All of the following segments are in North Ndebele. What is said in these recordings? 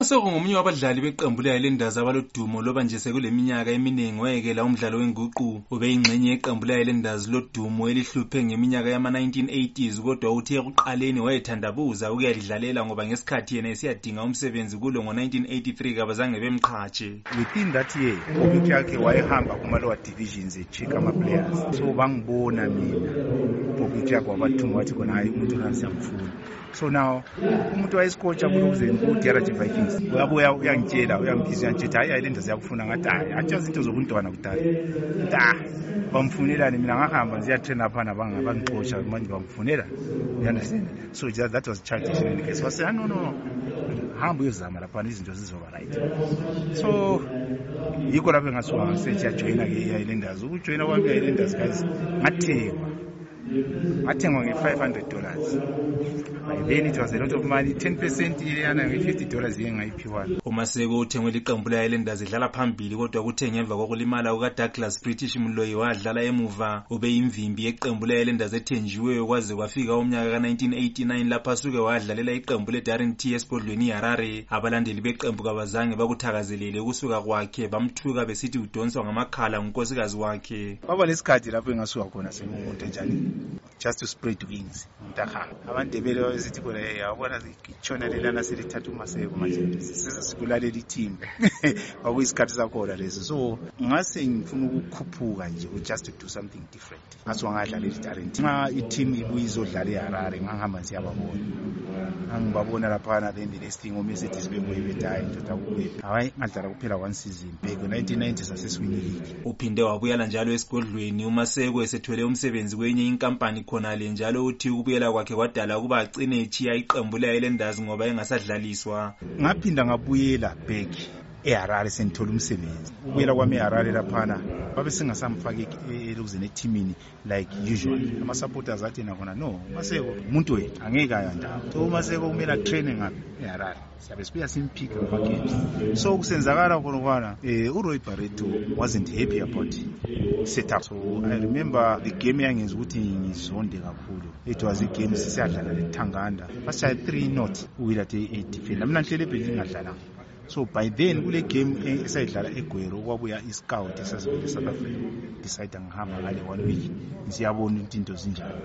Sekungomunye wabadlali beqembu leHighlanders abalodumo loba nje sekuleminyaka eminingi wayekela umdlalo wenguqu. Ubeyingxenye yeqembu leHighlanders lodumo elihluphe ngeminyaka yama-1980s kodwa uthe ekuqaleni wayethandabuza ukuyalidlalela ngoba ngesikhathi yena esiyadinga umsebenzi kulo ngo-1983 kabazange bemqhatshe. Within that year, uBuki yakhe wayehamba kuma-lower divisions echeck ama-players. So bangibona mina, uBuki yakhe wabathuma wathi khona hayi umuntu onasiyamfuna. so now umuntu wayesikotsha kulo kuzeni ku-drg vikings uyabuya uyangitshela uyangibhizi uyangitshela hayi ayile ndazi yakufuna ngathi hayi atsho zinto zokuntwana kudala ta ah, bamfunelani mina ngahamba ndiyatrena phana bangixosha manje bamfunela you understand so just that was child in case wase ah, no no hamba uyozama laphana izinto zizoba right so yikho lapho engasuka ngasetshiyajoyina ke iyayilendazi ukujoyina kwami iyayilendazi guys ngathekwa athengwa nge-500 dollars by then it was a lot of money 10 percent iyeyana nge-50 dollars iye ngayiphiwana umaseko uthengwe liqembu le-islanders idlala phambili kodwa kuthe ngemva kokulimala kukadouglas british mloyi wadlala emuva ubeyimvimbi yeqembu le-islanders ethenjiweyo kwaze kwafika umnyaka ka-1989 lapho asuke wadlalela iqembu le-darren t esibhodlweni iharare abalandeli beqembu kabazange bakuthakazelele ukusuka kwakhe bamthuka besithi udonswa ngamakhala ngunkosikazi wakhe kwaba lesikhathi lapho engasuka khona sengumuntu etshanini just to spread wings mntahamba abandebele babesithi khona ye yabona itshona lelana selithatha umaseko manje sesesibulalela ithimba kwakuyisikhathi sakhona leso so ngase ngifuna ukukhuphuka nje just to do something different ngase wangadlalela italent nxa iteam ibuye izodlala eharare ngangihamba nsiyababona angibabona laphana then the next thing omesethi sibebuye bethi hayi ndoda kukuye hayi ngadlala kuphela one season bheke 1990 sasesiwinilile uphinde wabuyela njalo esigodlweni umaseko esethwele umsebenzi kwenye inkampani khonale njalo uthi ukubuyela kwakhe kwadala ukuba acine etshiya iqembu lehighlanders ngoba engasadlaliswa ngaphinda ngabuyela back eharare sengithola umsebenzi ukubuyela kwami eharare laphana babe singasamfaki elokuzeni ethimini like usual ama-supporters athi nakhona no umaseko umuntu wethu angeke aya ndawo so umaseko kumele atraine ngaphi eharare siyabe sibuya simphike ngama-games so kusenzakala khona kwana um eh, uroy barreto wasn't happy about setup so i remember the game yangenza ukuthi ngizonde kakhulu it was igame sisiyadlala lethanganda basishaye three not uwilate edefenda mna nhlele ebhentshi ngingadlalanga so by then kule game eh, esayidlala egwero kwabuya iscout esasivele south africa decide ngihamba ngale one week ngisiyabona ukuthi into zinjalo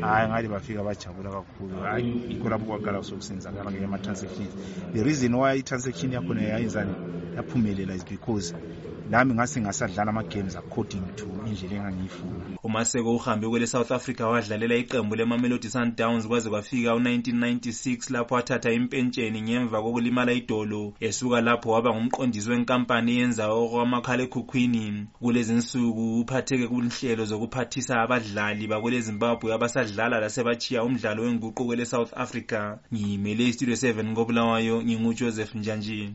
hhayi ngale bafika bajabula kakhulu hhayi yikho lapho kwaqala sokusenzakala ngeke ama-transactions the reason why i-transaction yakhona yayenzani yaphumelela is because nami ngase ngasadlala ama-games according to indlela engangiyifuna umaseko uhambe kwele south africa wadlalela iqembu lemamelodi sundowns kwaze kwafika u-1996 lapho wathatha impentsheni ngemva kokulimala idolo esuka lapho waba ngumqondisi wenkampani eyenza okwamakhalekhukhwini kulezi nsuku uphatheke kunhlelo zokuphathisa abadlali bakwelezimbabwe abasadlala lasebatshiya umdlalo wenguqu kwele south africa ngiyimele istudio 7 kobulawayo ngingujoseph njanjini